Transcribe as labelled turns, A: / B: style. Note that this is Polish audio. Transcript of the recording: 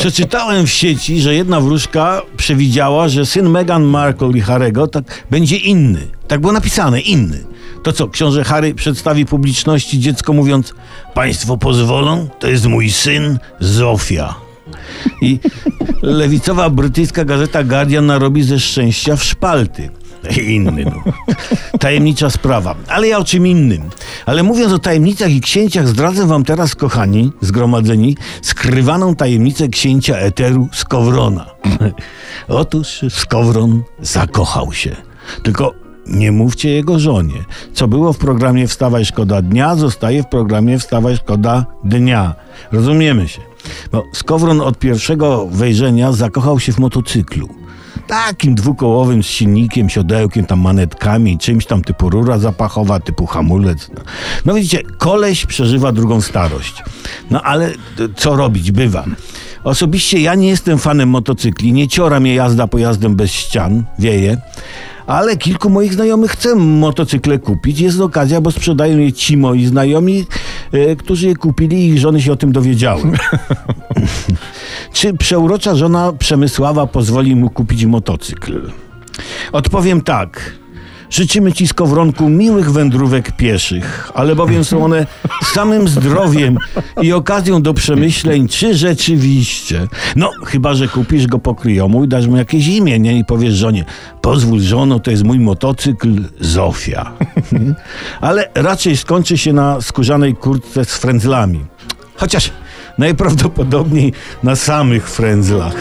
A: Przeczytałem w sieci, że jedna wróżka przewidziała, że syn Meghan Markle i Harego tak będzie inny. Tak było napisane, inny. To co, książę Harry przedstawi publiczności dziecko mówiąc Państwo pozwolą? To jest mój syn Zofia. I lewicowa brytyjska gazeta Guardian narobi ze szczęścia w szpalty. Inny, no. Tajemnicza sprawa. Ale ja o czym innym. Ale mówiąc o tajemnicach i księciach, zdradzę wam teraz, kochani, zgromadzeni, skrywaną tajemnicę księcia Eteru Skowrona. Otóż Skowron zakochał się. Tylko nie mówcie jego żonie. Co było w programie Wstawaj Szkoda Dnia, zostaje w programie Wstawaj Szkoda Dnia. Rozumiemy się. Bo Skowron od pierwszego wejrzenia zakochał się w motocyklu. Takim dwukołowym z silnikiem, siodełkiem, tam manetkami, czymś tam typu rura zapachowa, typu hamulec. No, no widzicie, koleś przeżywa drugą starość. No ale co robić, bywa. Osobiście ja nie jestem fanem motocykli, nie ciora mnie jazda pojazdem bez ścian, wieje. Ale kilku moich znajomych chce motocykle kupić. Jest okazja, bo sprzedają je ci moi znajomi, e, którzy je kupili i ich żony się o tym dowiedziały. Czy przeurocza żona Przemysława pozwoli mu kupić motocykl? Odpowiem tak. Życzymy Ci, Skowronku, miłych wędrówek pieszych, ale bowiem są one samym zdrowiem i okazją do przemyśleń, czy rzeczywiście. No, chyba, że kupisz go po kryjomu i dasz mu jakieś imię, nie? I powiesz żonie, pozwól żono, to jest mój motocykl Zofia. ale raczej skończy się na skórzanej kurtce z frędzlami. Chociaż najprawdopodobniej na samych frędzlach.